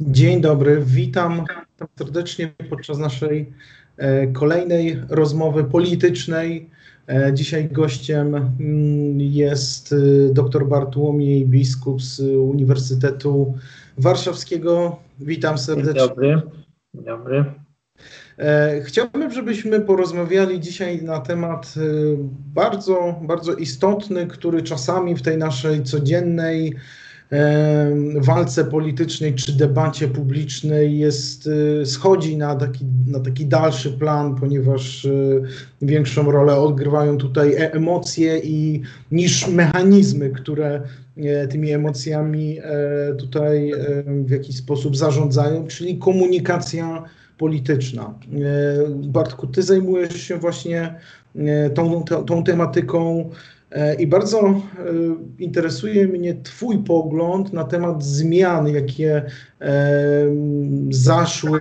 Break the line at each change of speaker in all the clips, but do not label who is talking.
Dzień dobry, witam serdecznie podczas naszej e, kolejnej rozmowy politycznej. E, dzisiaj gościem mm, jest e, dr Bartłomiej Biskup z Uniwersytetu Warszawskiego. Witam serdecznie.
Dzień dobry. Dzień dobry.
Chciałbym, żebyśmy porozmawiali dzisiaj na temat bardzo, bardzo istotny, który czasami w tej naszej codziennej walce politycznej czy debacie publicznej jest, y, schodzi na taki, na taki dalszy plan, ponieważ y, większą rolę odgrywają tutaj e, emocje i niż mechanizmy, które e, tymi emocjami e, tutaj w jakiś sposób zarządzają, czyli komunikacja polityczna. Bartku, ty zajmujesz się właśnie tą, tą, tą tematyką I bardzo e, interesuje mnie Twój pogląd na temat zmian, jakie e, zaszły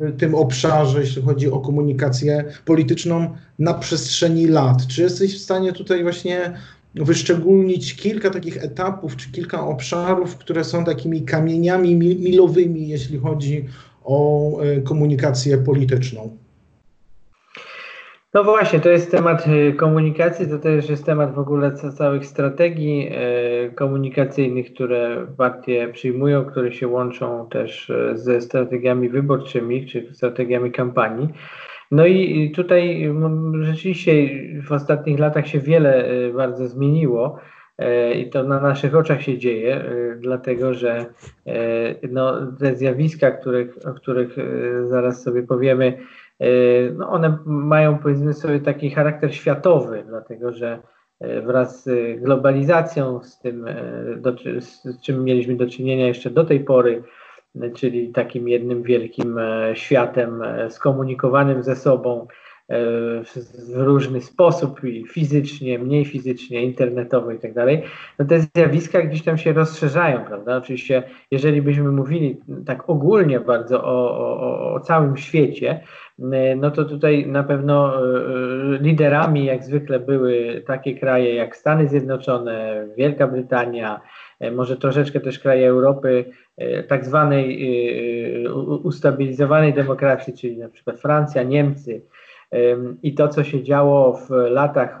w tym obszarze, jeśli chodzi o komunikację polityczną na przestrzeni lat. Czy jesteś w stanie tutaj właśnie wyszczególnić kilka takich etapów, czy kilka obszarów, które są takimi kamieniami milowymi, jeśli chodzi o komunikację polityczną?
No właśnie, to jest temat y, komunikacji, to też jest temat w ogóle całych strategii y, komunikacyjnych, które partie przyjmują, które się łączą też y, ze strategiami wyborczymi czy strategiami kampanii. No i tutaj rzeczywiście w ostatnich latach się wiele bardzo zmieniło i to na naszych oczach się dzieje, dlatego że no, te zjawiska, których, o których zaraz sobie powiemy, no one mają powiedzmy sobie taki charakter światowy, dlatego że e, wraz z globalizacją, z tym, e, z czym mieliśmy do czynienia jeszcze do tej pory, czyli takim jednym wielkim światem skomunikowanym ze sobą w różny sposób, fizycznie, mniej fizycznie, internetowo i tak dalej, no te zjawiska gdzieś tam się rozszerzają, prawda? Oczywiście, jeżeli byśmy mówili tak ogólnie bardzo o, o, o całym świecie, E, no to tutaj na pewno e, e, liderami jak zwykle były takie kraje jak Stany Zjednoczone, Wielka Brytania, może troszeczkę też kraje Europy, tak zwanej ustabilizowanej demokracji, czyli na przykład Francja, Niemcy. I to, co się działo w latach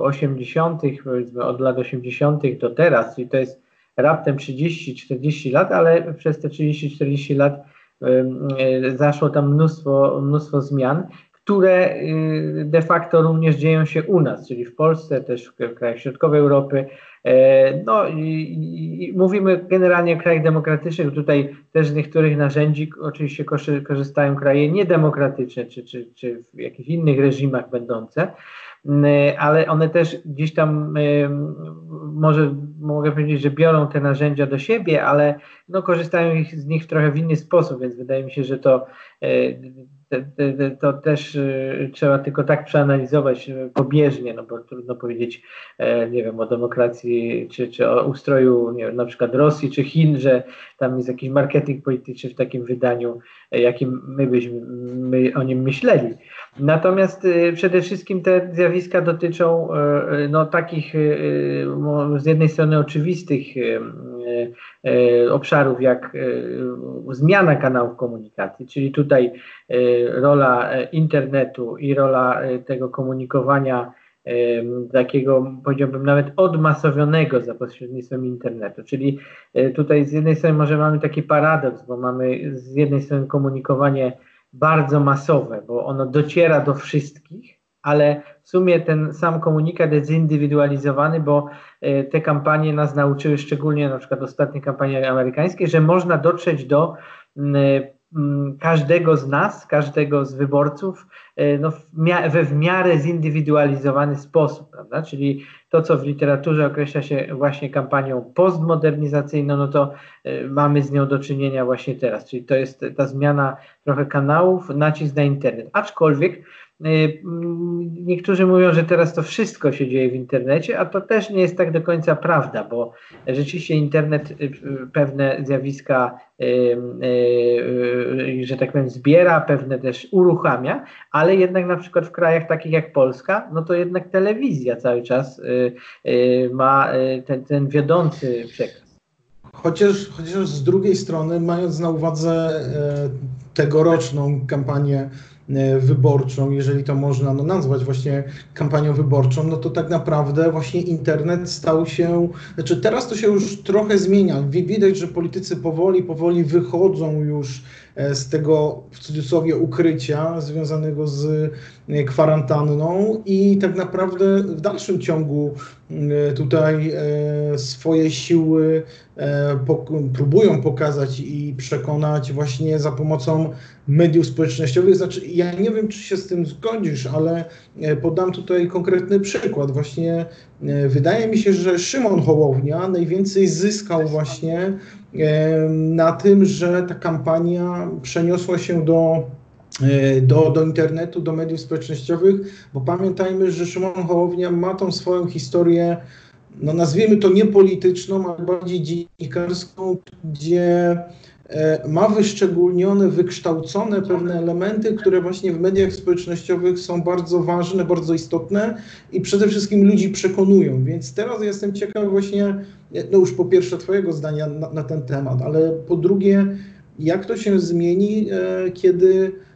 80., powiedzmy od lat 80. do teraz, czyli to jest raptem 30-40 lat, ale przez te 30-40 lat E, zaszło tam mnóstwo, mnóstwo zmian, które y, de facto również dzieją się u nas, czyli w Polsce, też w krajach środkowej Europy. E, no i mówimy generalnie o krajach demokratycznych, tutaj też z niektórych narzędzi oczywiście korzystają kraje niedemokratyczne, czy, czy, czy w jakichś innych reżimach będące. Y, ale one też gdzieś tam y, może mogę powiedzieć, że biorą te narzędzia do siebie, ale no, korzystają z nich trochę w inny sposób, więc wydaje mi się, że to y, to też trzeba tylko tak przeanalizować pobieżnie, no bo trudno powiedzieć, nie wiem, o demokracji czy, czy o ustroju nie wiem, na przykład Rosji czy Chin, że tam jest jakiś marketing polityczny w takim wydaniu, jakim my byśmy my o nim myśleli. Natomiast y, przede wszystkim te zjawiska dotyczą no, takich z jednej strony oczywistych obszarów jak zmiana kanałów komunikacji, czyli tutaj rola e, internetu i rola e, tego komunikowania takiego, powiedziałbym, nawet odmasowionego za pośrednictwem internetu. Czyli e, tutaj z jednej strony może mamy taki paradoks, bo mamy z jednej strony komunikowanie bardzo masowe, bo ono dociera do wszystkich, ale w sumie ten sam komunikat jest zindywidualizowany, bo te kampanie nas nauczyły, szczególnie na przykład ostatnie kampanie amerykańskie, że można dotrzeć do Mm, każdego z nas, każdego z wyborców e, no, we w miarę zindywidualizowany sposób, prawda? Czyli to, co w literaturze określa się właśnie kampanią postmodernizacyjną, no to y, mamy z nią do czynienia właśnie teraz. Czyli to jest ta zmiana trochę kanałów, nacisk na internet. Aczkolwiek niektórzy mówią, że teraz to wszystko się dzieje w internecie, a to też nie jest tak do końca prawda, bo rzeczywiście internet y, pewne zjawiska, y, że tak powiem, zbiera, pewne też uruchamia, ale jednak na przykład w krajach takich jak Polska, no to jednak telewizja cały czas ma ten, ten wiodący przekaz.
Chociaż, chociaż z drugiej strony, mając na uwadze e, tegoroczną kampanię wyborczą, jeżeli to można no, nazwać właśnie kampanią wyborczą, no to tak naprawdę właśnie internet stał się, znaczy teraz to się już trochę zmienia. Widać, że politycy powoli, powoli wychodzą już E, z tego w cudzysłowie ukrycia związanego z e, kwarantanną i tak naprawdę w dalszym ciągu e, tutaj swoje siły próbują pokazać i przekonać właśnie za pomocą mediów społecznościowych. Znaczy, ja nie wiem, czy się z tym zgodzisz, ale podam tutaj konkretny przykład. Właśnie wydaje mi się, że Szymon Hołownia najwięcej zyskał właśnie na tym, że ta kampania przeniosła się do, e, do, do internetu, do mediów społecznościowych, bo pamiętajmy, że Szymon Hołownia ma tą swoją historię, no nazwijmy to niepolityczną, ale bardziej dziennikarską, gdzie e, ma wyszczególnione, wykształcone pewne elementy, które właśnie w mediach społecznościowych są bardzo ważne, bardzo istotne i przede wszystkim ludzi przekonują. Więc teraz jestem ciekaw właśnie, no już po pierwsze Twojego zdania na, na ten temat, ale po drugie, jak to się zmieni, e, kiedy e,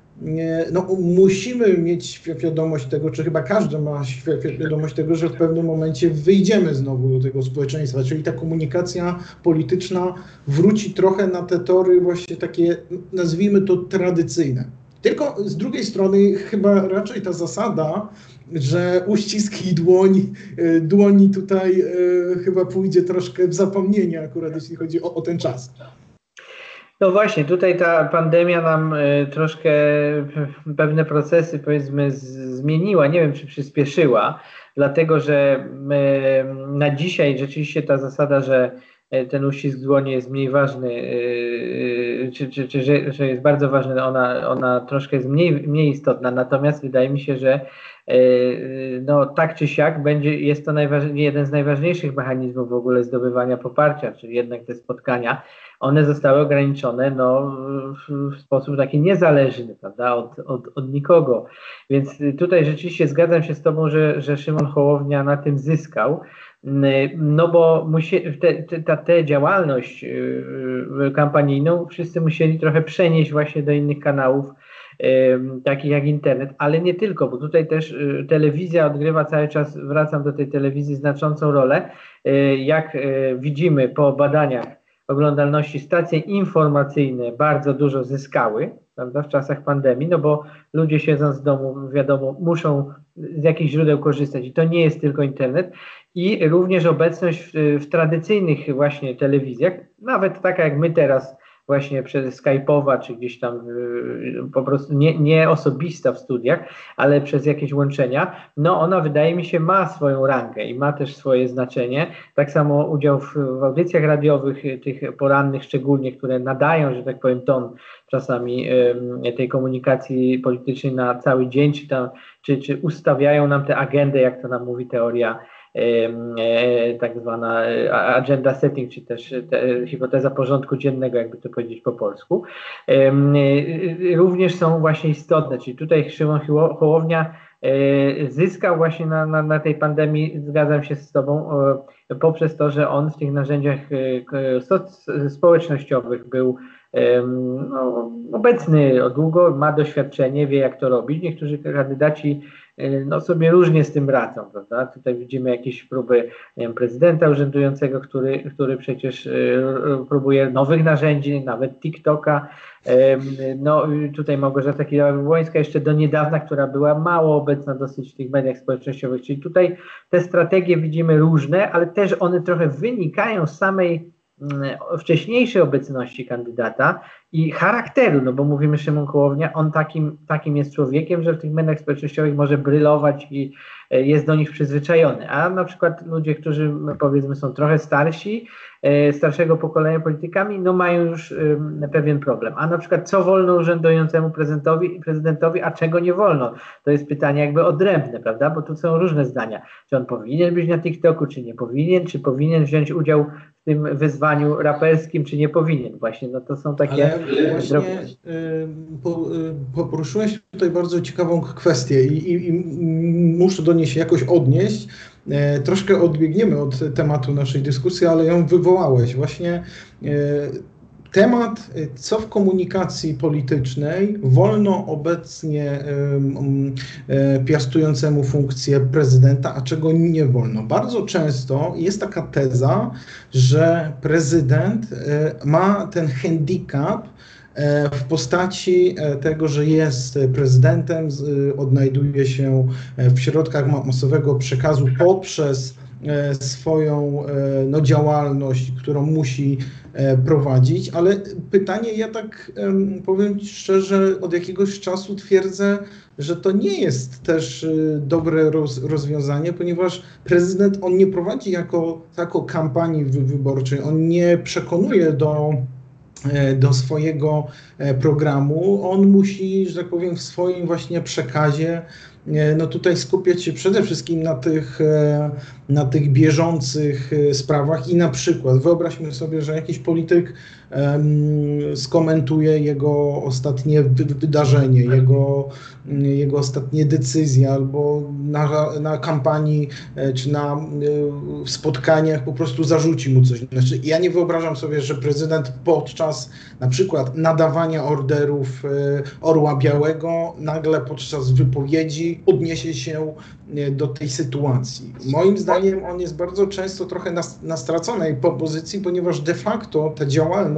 no, musimy mieć świadomość tego, czy chyba każdy ma świadomość tego, że w pewnym momencie wyjdziemy znowu do tego społeczeństwa, czyli ta komunikacja polityczna wróci trochę na te tory właśnie takie, nazwijmy to tradycyjne. Tylko z drugiej strony chyba raczej ta zasada, że uścisk i dłoń, e, dłoni tutaj e, chyba pójdzie troszkę w zapomnienie akurat jeśli chodzi o, o ten czas.
No właśnie, tutaj ta pandemia nam e, troszkę pewne procesy powiedzmy zmieniła, nie wiem czy przyspieszyła, dlatego że na dzisiaj rzeczywiście ta zasada, że ten uścisk dłoni jest mniej ważny, czy, czy, czy że, że jest bardzo ważny, ona, ona troszkę jest mniej, mniej istotna, natomiast wydaje mi się, że E, no tak czy siak będzie, jest to jeden z najważniejszych mechanizmów w ogóle zdobywania poparcia, czyli jednak te spotkania, one zostały ograniczone no, w sposób taki niezależny, prawda, od, od, od nikogo. Więc tutaj rzeczywiście zgadzam się z Tobą, że, że Szymon Hołownia na tym zyskał, no bo musi, te, te, te działalność y, kampanijną wszyscy musieli trochę przenieść właśnie do innych kanałów, takich jak internet, ale nie tylko, bo tutaj też y, telewizja odgrywa cały czas, wracam do tej telewizji, znaczącą rolę. Y, jak y, widzimy po badaniach oglądalności, stacje informacyjne bardzo dużo zyskały prawda, w czasach pandemii, no bo ludzie siedząc w domu, wiadomo, muszą z jakichś źródeł korzystać. I to nie jest tylko internet. I również obecność w, w tradycyjnych właśnie telewizjach, nawet taka jak my teraz właśnie przez Skype'owa, czy gdzieś tam y, po prostu nie, nie osobista w studiach, ale przez jakieś łączenia, no ona wydaje mi się ma swoją rangę i ma też swoje znaczenie. Tak samo udział w, w audycjach radiowych, y, tych porannych szczególnie, które nadają, że tak powiem, ton czasami y, tej komunikacji politycznej na cały dzień, czy, tam, czy, czy ustawiają nam tę agendę, jak to nam mówi teoria tak zwana e, agenda setting, czy też hipoteza porządku dziennego, jakby to powiedzieć po polsku, e, również są właśnie istotne. Czyli tutaj Szymon Hołownia zyskał właśnie na, na, na tej pandemii, zgadzam się z Tobą, poprzez to, że on w tych narzędziach społecznościowych był no, obecny o długo, ma doświadczenie, wie jak to robić. Niektórzy kandydaci no sobie różnie z tym radzą, prawda? Tutaj widzimy jakieś próby wiem, prezydenta urzędującego, który, który przecież y, próbuje nowych narzędzi, nawet TikToka. No tutaj Małgorzata Kidawa-Błońska jeszcze do niedawna, która była mało obecna dosyć w tych mediach społecznościowych, czyli tutaj te strategie widzimy różne, ale też one trochę wynikają z samej wcześniejszej obecności kandydata i charakteru, no bo mówimy Szymon Kołownia, on takim, takim jest człowiekiem, że w tych mediach społecznościowych może brylować i e, jest do nich przyzwyczajony, a na przykład ludzie, którzy no, powiedzmy są trochę starsi, e, starszego pokolenia politykami, no mają już pewien problem. A na przykład co wolno urzędującemu prezydentowi, prezydentowi, a czego nie wolno? To jest pytanie jakby odrębne, prawda? Bo tu są różne zdania. Czy on powinien być na TikToku, czy nie powinien, czy powinien wziąć udział w tym wyzwaniu raperskim, czy nie powinien. Właśnie, no to są takie
Ale właśnie poruszyłeś tutaj bardzo ciekawą kwestię i, i, i muszę do niej się jakoś odnieść. Troszkę odbiegniemy od tematu naszej dyskusji, ale ją wywołałeś. Właśnie temat, y, co w komunikacji politycznej wolno obecnie y, piastującemu funkcję prezydenta, a czego nie wolno. Bardzo często jest taka teza, że prezydent y, ma ten handicap, w postaci tego, że jest prezydentem, odnajduje się w środkach masowego przekazu poprzez swoją no, działalność, którą musi E, prowadzić, ale pytanie, ja tak powiem szczerze, od jakiegoś czasu twierdzę, że to nie jest też e, dobre roz, rozwiązanie, ponieważ prezydent on nie prowadzi jako, jako kampanii wyborczej, on nie przekonuje do e, do swojego programu, on musi, że tak powiem, w swoim właśnie przekazie no tutaj skupiać się przede wszystkim na tych, e, na tych bieżących e, sprawach i na przykład wyobraźmy sobie, że jakiś polityk skomentuje jego ostatnie wydarzenie, jego, jego ostatnie decyzje, albo na, na kampanii e, czy na spotkaniach po prostu zarzuci mu coś. Znaczy, ja nie wyobrażam sobie, że prezydent podczas na przykład nadawania orderów Orła Białego nagle podczas wypowiedzi odniesie się e, do tej sytuacji. Moim zdaniem on jest bardzo często trochę na, na straconej pozycji, ponieważ de facto ta działalność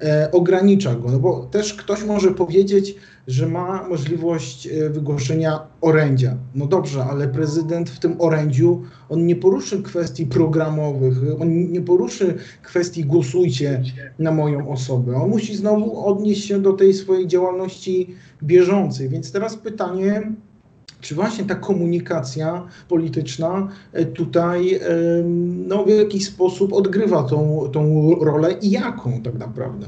e, ogranicza go, no bo też ktoś może powiedzieć, że ma możliwość e, wygłoszenia orędzia. No dobrze, ale prezydent w tym orędziu, on nie poruszy kwestii programowych, on nie poruszy kwestii głosujcie na moją osobę. On musi znowu odnieść się do tej swojej działalności bieżącej. Więc teraz pytanie, czy właśnie ta komunikacja polityczna e, tutaj no, w jakiś sposób odgrywa tą, tą rolę i jaką tak naprawdę?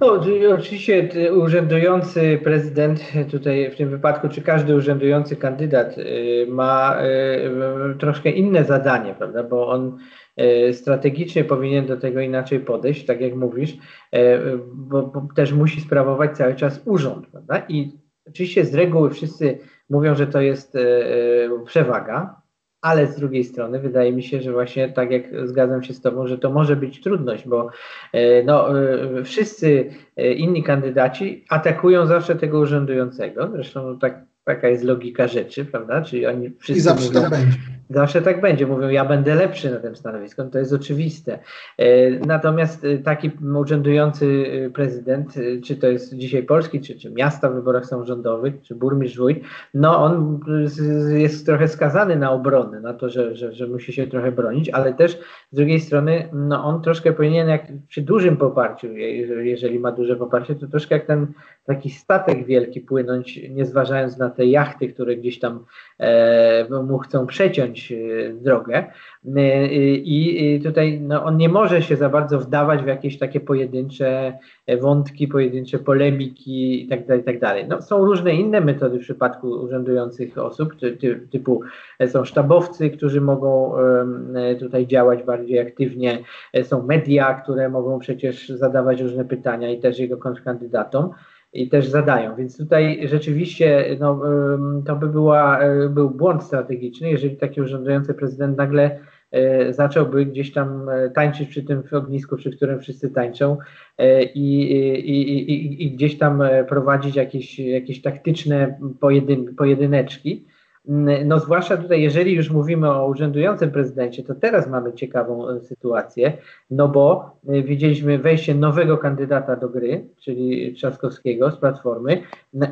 No, oczywiście urzędujący prezydent tutaj w tym wypadku, czy każdy urzędujący kandydat ma troszkę inne zadanie, prawda, bo on strategicznie powinien do tego inaczej podejść, tak jak mówisz, bo, bo też musi sprawować cały czas urząd, prawda, i Oczywiście z reguły wszyscy mówią, że to jest e, e, przewaga, ale z drugiej strony wydaje mi się, że właśnie tak jak zgadzam się z Tobą, że to może być trudność, bo e, no, wszyscy inni kandydaci atakują zawsze tego urzędującego. Zresztą tak, taka jest logika rzeczy, prawda? Czyli oni wszyscy
I zawsze mówią, tak będzie.
Zawsze tak będzie. Mówią, ja będę lepszy na tym stanowisku, no to jest oczywiste. E, natomiast e, taki urzędujący e, prezydent, czy to jest dzisiaj Polski, czy, czy miasta w wyborach samorządowych, czy burmistrz wójt, no on jest trochę skazany na obronę, na to, że, że, że musi się trochę bronić, ale też z drugiej strony, no on troszkę powinien, jak przy dużym poparciu, jeżeli ma duże poparcie, to troszkę jak ten taki statek wielki płynąć, nie zważając na te jachty, które gdzieś tam e, mu chcą przeciąć e, drogę. E, I tutaj no, on nie może się za bardzo wdawać w jakieś takie pojedyncze wątki, pojedyncze polemiki itd. Tak itd. Tak no, są różne inne metody w przypadku urzędujących osób, ty, ty, typu są sztabowcy, którzy mogą tutaj działać bardziej aktywnie, są media, które mogą przecież zadawać różne pytania i też jego kontrkandydatom i też zadają. Więc tutaj rzeczywiście no, to by była, e, był błąd strategiczny, jeżeli taki urzędujący prezydent nagle e, zacząłby gdzieś tam e, tańczyć przy tym ognisku, przy którym wszyscy tańczą i, i, i, i gdzieś tam prowadzić jakieś, jakieś taktyczne pojedyn, pojedyneczki. No zwłaszcza tutaj, jeżeli już mówimy o urzędującym prezydencie, to teraz mamy ciekawą e, sytuację, no bo e, widzieliśmy wejście nowego kandydata do gry, czyli Trzaskowskiego z Platformy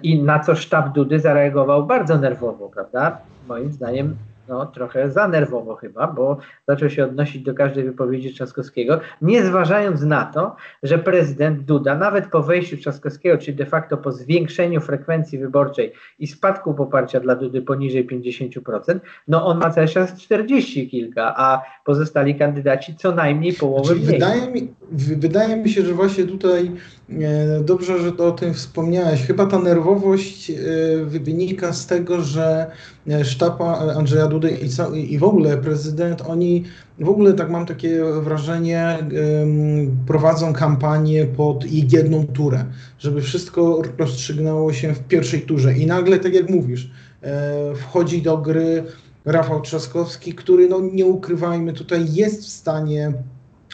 i na co sztab Dudy zareagował bardzo nerwowo, prawda? Moim zdaniem no, trochę za nerwowo chyba, bo zaczął się odnosić do każdej wypowiedzi Trzaskowskiego, nie zważając na to, że prezydent Duda, nawet po wejściu Trzaskowskiego, czyli de facto po zwiększeniu frekwencji wyborczej i spadku poparcia dla Dudy poniżej 50%, no on ma cały czas 40 kilka, a pozostali kandydaci co najmniej połowę
mniej. Wydaje mi, wydaje mi się, że właśnie tutaj e, dobrze, że to o tym wspomniałeś. Chyba ta nerwowość e, wynika z tego, że sztab Andrzeja Dudy i, w ogóle prezydent, oni w ogóle tak mam takie wrażenie, prowadzą kampanię pod jedną turę, żeby wszystko rozstrzygnęło się w pierwszej turze. I nagle, tak jak mówisz, wchodzi do gry Rafał Trzaskowski, który, no nie ukrywajmy, tutaj jest w stanie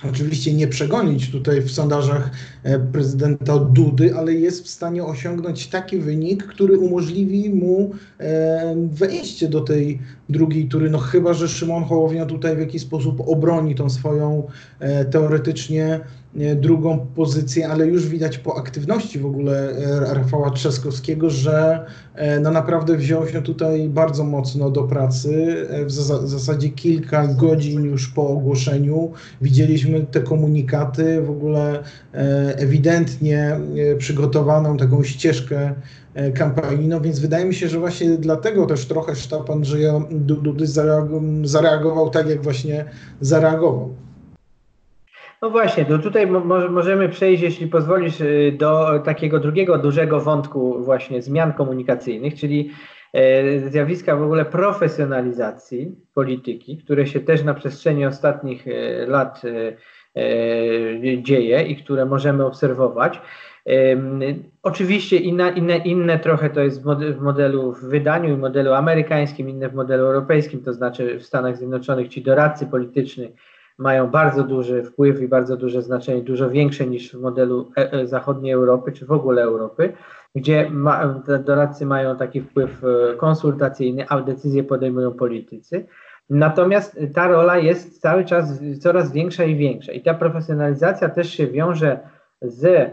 oczywiście nie przegonić tutaj w sondażach e, prezydenta Dudy, ale jest w stanie osiągnąć taki wynik, który umożliwi mu e, wejście do tej drugiej tury. No chyba, że Szymon Hołownia tutaj w jakiś sposób obroni tą swoją e, teoretycznie drugą pozycję, ale już widać po aktywności w ogóle Rafała Trzaskowskiego, że no naprawdę wziął się tutaj bardzo mocno do pracy. W zasadzie kilka godzin już po ogłoszeniu widzieliśmy te komunikaty, w ogóle ewidentnie przygotowaną taką ścieżkę kampanii, no więc wydaje mi się, że właśnie dlatego też trochę sztab Andrzeja Dudy zareagował tak, jak właśnie zareagował.
No właśnie, to tutaj mo możemy przejść, jeśli pozwolisz, y, do takiego drugiego dużego wątku właśnie zmian komunikacyjnych, czyli e, zjawiska w ogóle profesjonalizacji polityki, które się też na przestrzeni ostatnich e, lat e, dzieje i które możemy obserwować. Oczywiście inne, inne, inne trochę to jest w modelu w wydaniu i modelu amerykańskim, inne w modelu europejskim, to znaczy w Stanach Zjednoczonych ci doradcy polityczni mają bardzo duży wpływ i bardzo duże znaczenie, dużo większe niż w modelu e, e, zachodniej Europy, czy w ogóle Europy, gdzie ma, doradcy mają taki wpływ e, konsultacyjny, a decyzje podejmują politycy. Natomiast ta rola jest cały czas coraz większa i większa. I ta profesjonalizacja też się wiąże z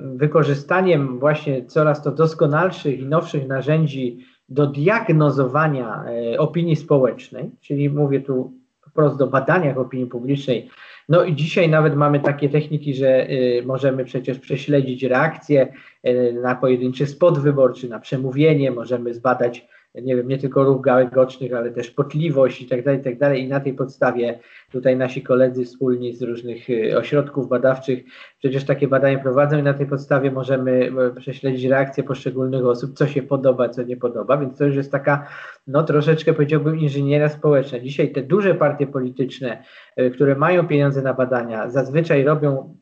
wykorzystaniem właśnie coraz to doskonalszych i nowszych narzędzi do diagnozowania opinii społecznej, czyli mówię tu wprost do badaniach opinii publicznej. No i dzisiaj nawet mamy takie techniki, że y, możemy przecież prześledzić reakcję y, na pojedynczy spot wyborczy, na przemówienie, możemy zbadać nie wiem, nie tylko ruch gałek ale też potliwość i tak dalej, i tak dalej. I na tej podstawie tutaj nasi koledzy wspólni z różnych y, ośrodków badawczych przecież takie badania prowadzą i na tej podstawie możemy prześledzić reakcje poszczególnych osób, co się podoba, co nie podoba, więc to już jest taka, no troszeczkę powiedziałbym inżynieria społeczna. Dzisiaj te duże partie polityczne, y, które mają pieniądze na badania, zazwyczaj robią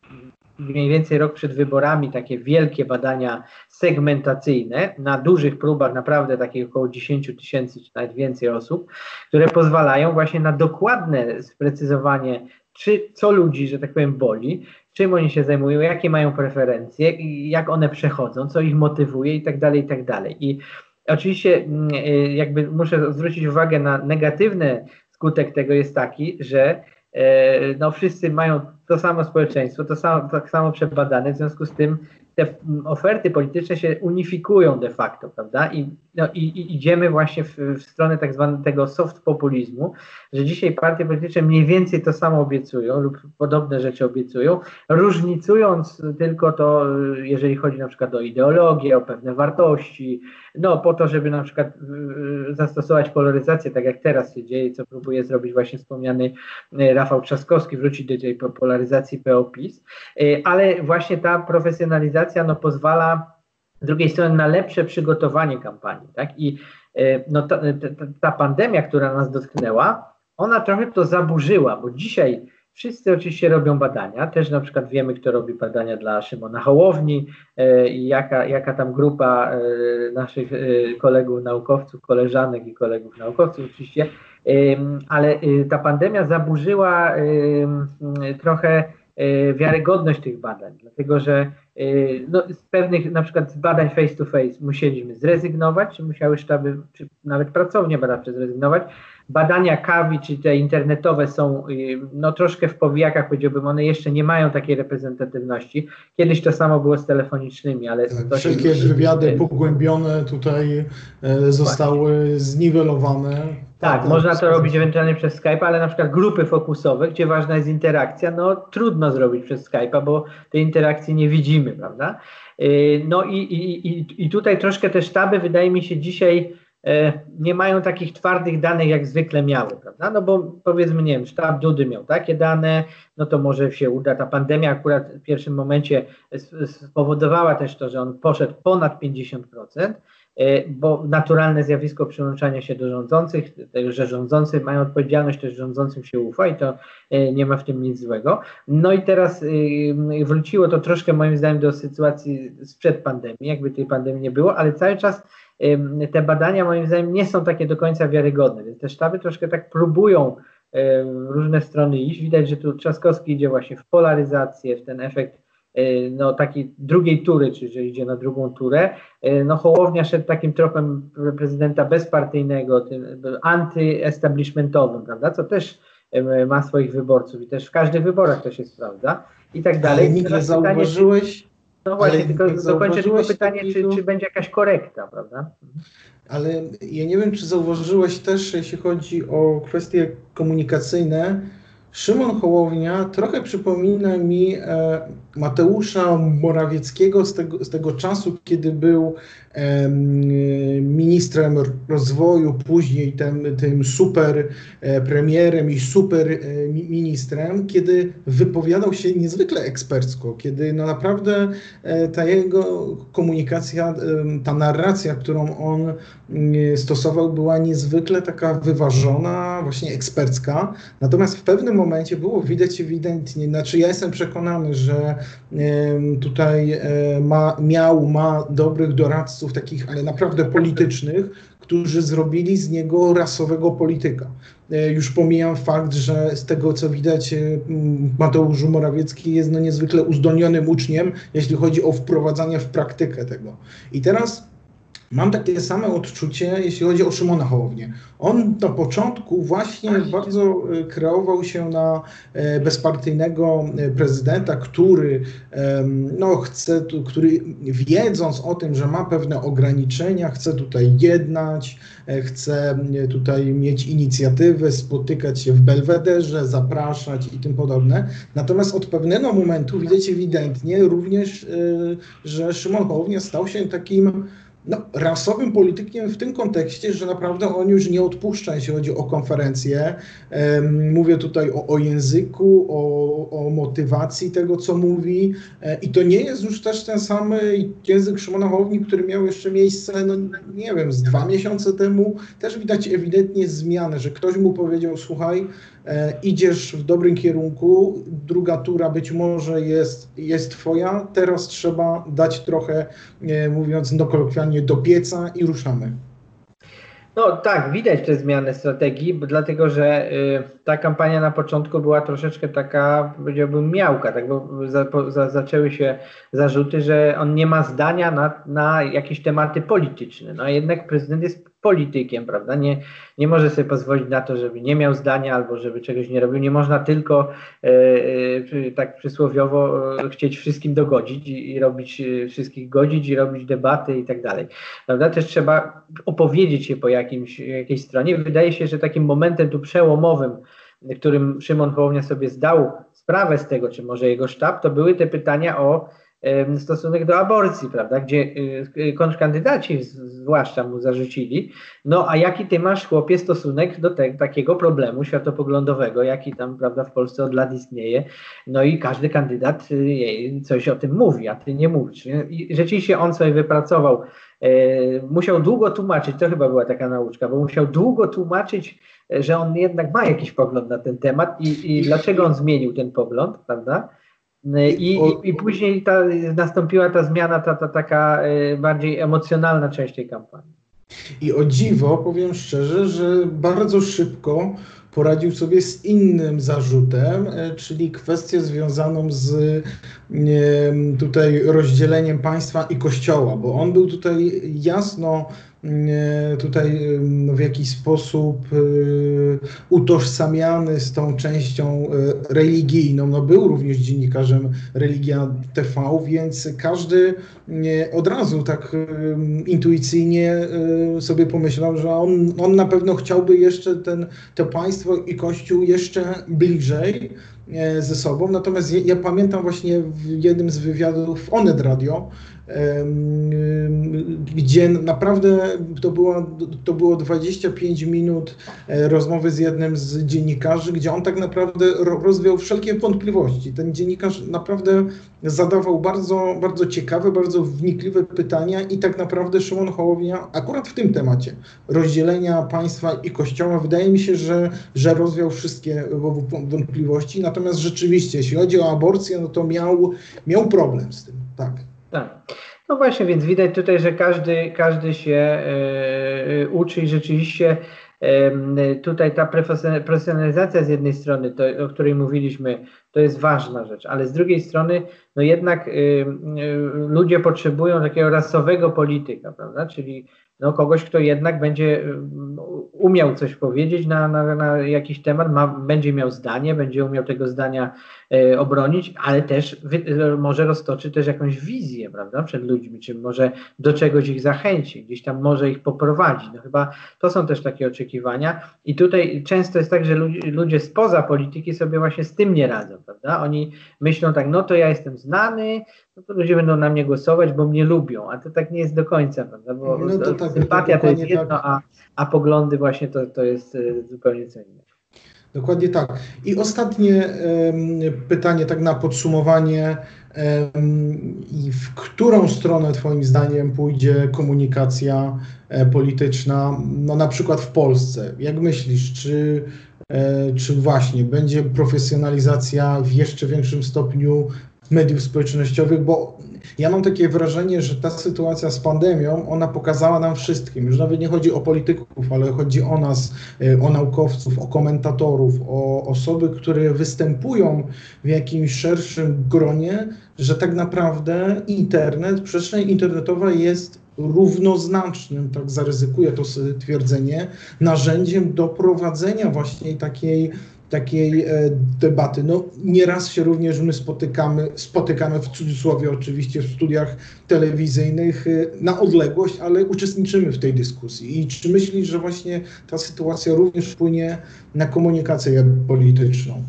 mniej więcej rok przed wyborami takie wielkie badania segmentacyjne na dużych próbach, naprawdę takich około 10 tysięcy czy nawet więcej osób, które pozwalają właśnie na dokładne sprecyzowanie, czy co ludzi, że tak powiem, boli, czym oni się zajmują, jakie mają preferencje, jak one przechodzą, co ich motywuje i tak dalej, i tak dalej. I oczywiście mm, y, jakby muszę zwrócić uwagę na negatywny skutek tego jest taki, że e, no wszyscy mają to samo społeczeństwo, to samo, tak samo przebadane, w związku z tym te oferty polityczne się unifikują de facto, prawda? I, no, i, i idziemy właśnie w, w, stronę tak zwanego soft populizmu, że dzisiaj partie polityczne mniej więcej to samo obiecują lub podobne rzeczy obiecują, różnicując tylko to, jeżeli chodzi na przykład o ideologię, o pewne wartości, no po to, żeby na przykład y, zastosować polaryzację, tak jak teraz się dzieje, co próbuje zrobić właśnie wspomniany y, Rafał Trzaskowski, wrócić do tej polaryzacji PO-PiS, y, ale właśnie ta profesjonalizacja no, pozwala z drugiej strony na lepsze przygotowanie kampanii. Tak? I no, ta, ta, ta pandemia, która nas dotknęła, ona trochę to zaburzyła, bo dzisiaj Wszyscy oczywiście robią badania, też na przykład wiemy, kto robi badania dla Szymona Hołowni e, i jaka, jaka tam grupa e, naszych e, kolegów naukowców, koleżanek i kolegów naukowców oczywiście, ale ta pandemia zaburzyła trochę wiarygodność tych badań, dlatego że no, z pewnych na przykład z badań face to face musieliśmy zrezygnować, czy musiały sztaby, czy nawet pracownie badawcze zrezygnować, badania kawi, czy te internetowe są y, no, troszkę w powijakach, powiedziałbym, one jeszcze nie mają takiej reprezentatywności. Kiedyś to samo było z telefonicznymi, ale...
Tak, wszelkie wywiady pogłębione tutaj e, zostały zniwelowane.
Tak, można to robić ewentualnie przez Skype, ale na przykład grupy fokusowe, gdzie ważna jest interakcja, no trudno zrobić przez Skype'a, bo tej interakcji nie widzimy, prawda? Y, no i, i, i, i tutaj troszkę te sztaby, wydaje mi się, dzisiaj nie mają takich twardych danych, jak zwykle miały, prawda? No bo powiedzmy, nie wiem, sztab Dudy miał takie dane, no to może się uda. Ta pandemia akurat w pierwszym momencie spowodowała też to, że on poszedł ponad 50%, E, bo naturalne zjawisko przyłączania się do rządzących, że rządzący mają odpowiedzialność, też rządzącym się ufa i to e, nie ma w tym nic złego. No i teraz e, wróciło to troszkę moim zdaniem do sytuacji sprzed pandemii, jakby tej pandemii nie było, ale cały czas te badania moim zdaniem nie są takie do końca wiarygodne, więc te sztaby troszkę tak próbują w różne strony iść. Widać, że tu Trzaskowski idzie właśnie w polaryzację, w ten efekt E, no, takiej drugiej tury, czy że idzie na drugą turę. E, no, Hołownia szedł takim tropem prezydenta bezpartyjnego, tym antyestablishmentowym, prawda, co też e, ma swoich wyborców i też w każdych wyborach to się sprawdza i tak dalej.
Ale nigdy zauważyłeś...
Pytanie, no właśnie, tylko dokończę tylko pytanie, takiego... czy, czy będzie jakaś korekta, prawda?
Ale ja nie wiem, czy zauważyłeś też, jeśli chodzi o kwestie komunikacyjne, Szymon Hołownia trochę przypomina mi e, Mateusza Morawieckiego z tego, z tego czasu, kiedy był ministrem rozwoju, później tym, tym super e, premierem i super e, ministrem, kiedy wypowiadał się niezwykle ekspercko, kiedy no naprawdę ta jego komunikacja, ta narracja, którą on mm, stosował, była niezwykle taka wyważona, właśnie ekspercka. Natomiast w pewnym momencie było widać ewidentnie, znaczy ja jestem przekonany, że tutaj ma, miał, ma dobrych doradców, takich, ale naprawdę politycznych, którzy zrobili z niego rasowego polityka. E, już pomijam fakt, że z tego co widać e, Mateusz Morawiecki jest no niezwykle uzdolnionym uczniem, jeśli chodzi o wprowadzanie w praktykę tego. I teraz Mam takie same odczucie, jeśli chodzi o Szymona Hołownię. On na początku właśnie bardzo e, kreował się na e, bezpartyjnego e, prezydenta, który no, chce, który wiedząc o tym, że ma pewne ograniczenia, chce tutaj jednać, chce tutaj mieć inicjatywę, spotykać się w Belwederze, zapraszać i tym podobne. Natomiast od pewnego momentu widać ewidentnie również, że Szymon Hołownia stał się takim no, rasowym politykiem w tym kontekście, że naprawdę on już nie odpuszcza, jeśli chodzi o konferencję. Mówię tutaj o, o języku, o, o, motywacji tego, co mówi. E, I to nie jest już też ten sam język Szymona Hołowni, który miał jeszcze miejsce, no nie wiem, z dwa miesiące temu. Też widać ewidentnie zmianę, że ktoś mu powiedział, słuchaj, E, idziesz w dobrym kierunku, druga tura być może jest, jest twoja, teraz trzeba dać trochę, e, mówiąc no kolokwialnie, do pieca i ruszamy.
No tak, widać te zmiany strategii, dlatego że y, ta kampania na początku była troszeczkę taka, powiedziałbym, miałka, tak, bo za, za, zaczęły się zarzuty, że on nie ma zdania na, na jakieś tematy polityczne. No a jednak prezydent jest politykiem, prawda? Nie, nie może sobie pozwolić na to, żeby nie miał zdania albo żeby czegoś nie robił. Nie można tylko e, e, tak przysłowiowo e, chcieć wszystkim dogodzić i, i robić e, wszystkich godzić i robić debaty i tak dalej. Prawda? Też trzeba opowiedzieć się po jakimś, jakiejś stronie. Wydaje się, że takim momentem tu przełomowym, którym Szymon Hołownia sobie zdał sprawę z tego, czy może jego sztab, to były te pytania o stosunek do aborcji, prawda, gdzie y, y, kontrkandydaci zwłaszcza mu zarzucili, no a jaki ty masz, chłopie, stosunek do te, takiego problemu światopoglądowego, jaki tam, prawda, w Polsce od lat istnieje, no i każdy kandydat y, coś o tym mówi, a ty nie mówisz. I rzeczywiście on sobie wypracował, e, musiał długo tłumaczyć, to chyba była taka nauczka, bo musiał długo tłumaczyć, że on jednak ma jakiś pogląd na ten temat i, i dlaczego on zmienił ten pogląd, prawda? I, i, I, później ta, nastąpiła ta zmiana, ta, ta taka e, bardziej emocjonalna część tej kampanii.
I o dziwo powiem szczerze, że bardzo szybko poradził sobie z innym zarzutem, e, czyli kwestię związaną z tutaj rozdzieleniem państwa i kościoła, bo on był tutaj jasno tutaj w jakiś sposób e, utożsamiany z tą częścią e, religijną. No, był również dziennikarzem Religia TV, więc każdy od razu tak intuicyjnie e, sobie pomyślał, że on, on na pewno chciałby jeszcze ten, to państwo i Kościół jeszcze bliżej. Ze sobą. Natomiast ja, pamiętam właśnie w jednym z wywiadów Onet Radio, gdzie naprawdę to było, to było 25 minut e, rozmowy z jednym z dziennikarzy, gdzie on tak naprawdę rozwiał wszelkie wątpliwości. Ten dziennikarz naprawdę zadawał bardzo, bardzo ciekawe, bardzo wnikliwe pytania i tak naprawdę Szymon Hołownia akurat w tym temacie rozdzielenia państwa i kościoła wydaje mi się, że, że rozwiał wszystkie wątpliwości. Natomiast rzeczywiście, jeśli chodzi o aborcję, no to miał, miał problem z tym. Tak.
Tak. No właśnie, więc widać tutaj, że każdy, każdy się y, uczy i rzeczywiście tutaj ta profesjonalizacja z jednej strony, to, o której mówiliśmy, to jest ważna rzecz, ale z drugiej strony, no jednak y, ludzie potrzebują takiego rasowego polityka, prawda? Czyli no, kogoś, kto jednak będzie y, umiał coś powiedzieć na, na, na jakiś temat, ma, będzie miał zdanie, będzie umiał tego zdania e, obronić, ale też wy, e, może roztoczy też jakąś wizję, prawda, przed ludźmi, czy może do czegoś ich zachęci, gdzieś tam może ich poprowadzić. No chyba to są też takie oczekiwania i tutaj często jest tak, że ludzie, ludzie spoza polityki sobie właśnie z tym nie radzą, prawda? Oni myślą tak, no to ja jestem znany, no to ludzie będą na mnie głosować, bo mnie lubią, a to tak nie jest do końca, prawda? Bo no to, tak, sympatia to jest jedno, tak. a, a poglądy właśnie to, to jest y, zupełnie co innego.
Dokładnie tak. I ostatnie pytanie, tak na podsumowanie. I w którą stronę Twoim zdaniem pójdzie komunikacja e, polityczna, no na przykład w Polsce? Jak myślisz, czy, e, czy właśnie będzie profesjonalizacja w jeszcze większym stopniu mediów społecznościowych, bo ja mam takie wrażenie, że ta sytuacja z pandemią, ona pokazała nam wszystkim, już nawet nie chodzi o polityków, ale chodzi o nas, e, o naukowców, o komentatorów, o osoby, które występują w jakimś szerszym gronie, że tak naprawdę internet, przestrzeń internetowa jest równoznacznym, tak zaryzykuję to twierdzenie, narzędziem do prowadzenia właśnie takiej takiej e, debaty. No, nieraz się również my spotykamy, spotykamy w cudzysłowie oczywiście w studiach telewizyjnych e, na odległość, ale uczestniczymy w tej dyskusji. I czy myślisz, że właśnie ta sytuacja również wpłynie na komunikację polityczną?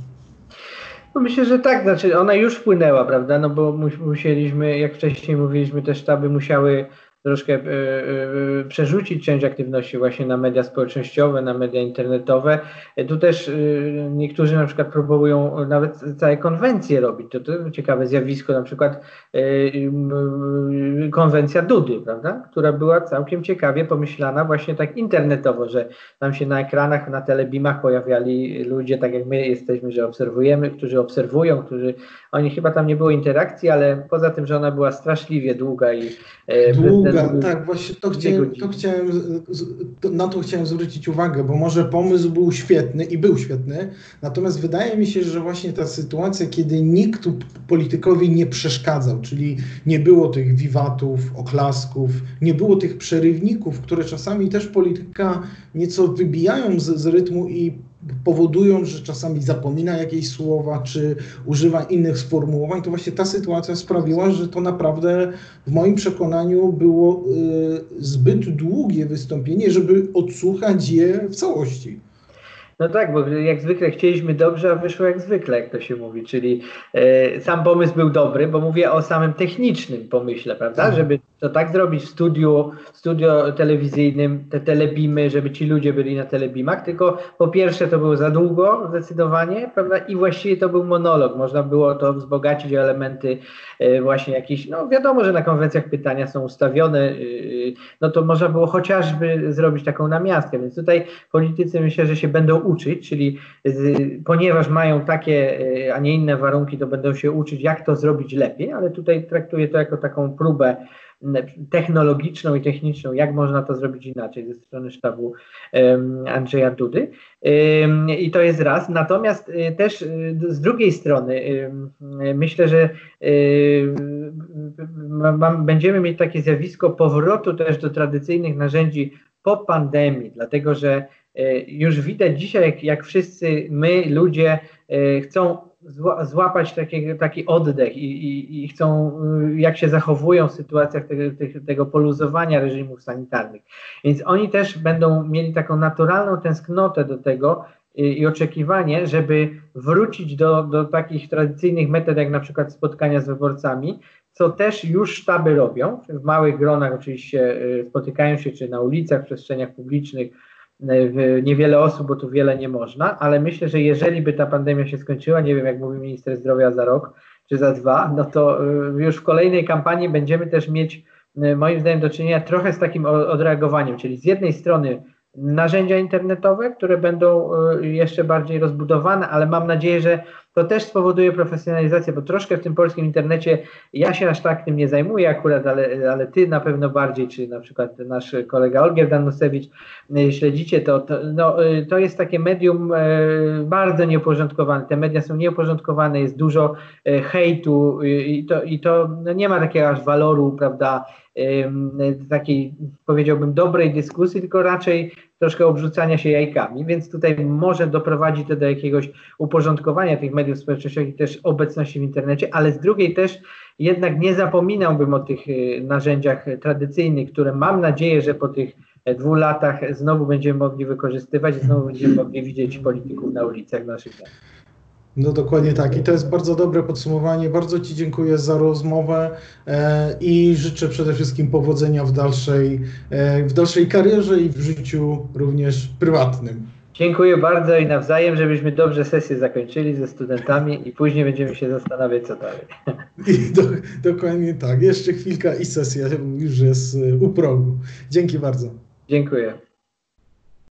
No myślę, że tak, znaczy ona już wpłynęła, prawda, no bo musieliśmy, jak wcześniej mówiliśmy, te sztaby musiały troszkę e, e, przerzucić część aktywności właśnie na media społecznościowe, na media internetowe. E, tu też niektórzy na przykład próbują nawet całe konwencje robić. To, to ciekawe zjawisko, na przykład konwencja Dudy, prawda? która była całkiem ciekawie pomyślana właśnie tak internetowo, że tam się na ekranach, na telebimach pojawiali ludzie, tak jak my jesteśmy, że obserwujemy, którzy obserwują, którzy, oni chyba tam nie było interakcji, ale poza tym, że ona była straszliwie długa i
długa tak, właśnie to chciałem, to chciałem, na to chciałem zwrócić uwagę, bo może pomysł był świetny i był świetny, natomiast wydaje mi się, że właśnie ta sytuacja, kiedy nikt politykowi nie przeszkadzał, czyli nie było tych wiwatów, oklasków, nie było tych przerywników, które czasami też polityka nieco wybijają z, z rytmu i powodują, że czasami zapomina jakieś słowa, czy używa innych sformułowań, to właśnie ta sytuacja sprawiła, że to naprawdę w moim przekonaniu było y, zbyt długie wystąpienie, żeby odsłuchać je w całości.
No tak, bo jak zwykle chcieliśmy dobrze, a wyszło jak zwykle, jak to się mówi, czyli e, sam pomysł był dobry, bo mówię o samym technicznym pomyśle, prawda, tak. żeby to tak zrobić w studiu, w studio telewizyjnym, te telebimy, żeby ci ludzie byli na telebimach, tylko po pierwsze to było za długo zdecydowanie, prawda, i właściwie to był monolog, można było to wzbogacić o elementy e, właśnie jakieś, no wiadomo, że na konwencjach pytania są ustawione, e, no to można było chociażby zrobić taką namiastkę, więc tutaj politycy myślę, że się będą uczyć, czyli z, ponieważ mają takie, e, a nie inne warunki, to będą się uczyć, jak to zrobić lepiej, ale tutaj traktuję to jako taką próbę technologiczną i techniczną, jak można to zrobić inaczej ze strony sztabu Andrzeja Dudy. I to jest raz. Natomiast e, też z drugiej strony myślę, że będziemy mieć takie zjawisko powrotu też do tradycyjnych narzędzi po pandemii, dlatego że już widać dzisiaj, jak, jak wszyscy my, ludzie, e, chcą złapać taki, oddech i, i, i, chcą, e, jak się zachowują w sytuacjach tego, tego poluzowania reżimów sanitarnych. Więc oni też będą mieli taką naturalną tęsknotę do tego, i, i oczekiwanie, żeby wrócić do, do takich tradycyjnych metod, jak na przykład spotkania z wyborcami, co też już sztaby robią. W małych gronach oczywiście spotykają się, czy na ulicach, w przestrzeniach publicznych, niewiele osób, bo tu wiele nie można, ale myślę, że jeżeli by ta pandemia się skończyła, nie wiem jak mówi minister zdrowia za rok czy za dwa, no to y, już w kolejnej kampanii będziemy też mieć moim zdaniem do czynienia trochę z takim odreagowaniem, czyli z jednej strony narzędzia internetowe, które będą jeszcze bardziej rozbudowane, ale mam nadzieję, że to też spowoduje profesjonalizację, bo troszkę w tym polskim internecie ja się aż tak tym nie zajmuję akurat, ale, ale ty na pewno bardziej, czy na przykład nasz kolega Olgier Danusewicz y, śledzicie to, to, no, y, to jest takie medium y, bardzo nieuporządkowane, te media są nieuporządkowane, jest dużo hejtu i to, i to no nie ma takiego aż waloru, prawda, takiej powiedziałbym dobrej dyskusji, tylko raczej troszkę obrzucania się jajkami, więc tutaj może doprowadzić to do jakiegoś uporządkowania tych mediów społecznościowych i też obecności w internecie, ale z drugiej też jednak nie zapominałbym o tych y, narzędziach tradycyjnych, które mam nadzieję, że po tych dwóch latach znowu będziemy mogli wykorzystywać, znowu będziemy mogli widzieć polityków na ulicach naszych miast.
No dokładnie tak. I to jest bardzo dobre podsumowanie. Bardzo Ci dziękuję za rozmowę e, i życzę przede wszystkim powodzenia w dalszej, e, w dalszej karierze i w życiu również prywatnym.
Dziękuję bardzo i nawzajem, żebyśmy dobrze sesję zakończyli ze studentami i później będziemy się zastanawiać, co dalej.
I do, dokładnie tak. Jeszcze chwilka i sesja już jest u progu. Dzięki bardzo.
Dziękuję.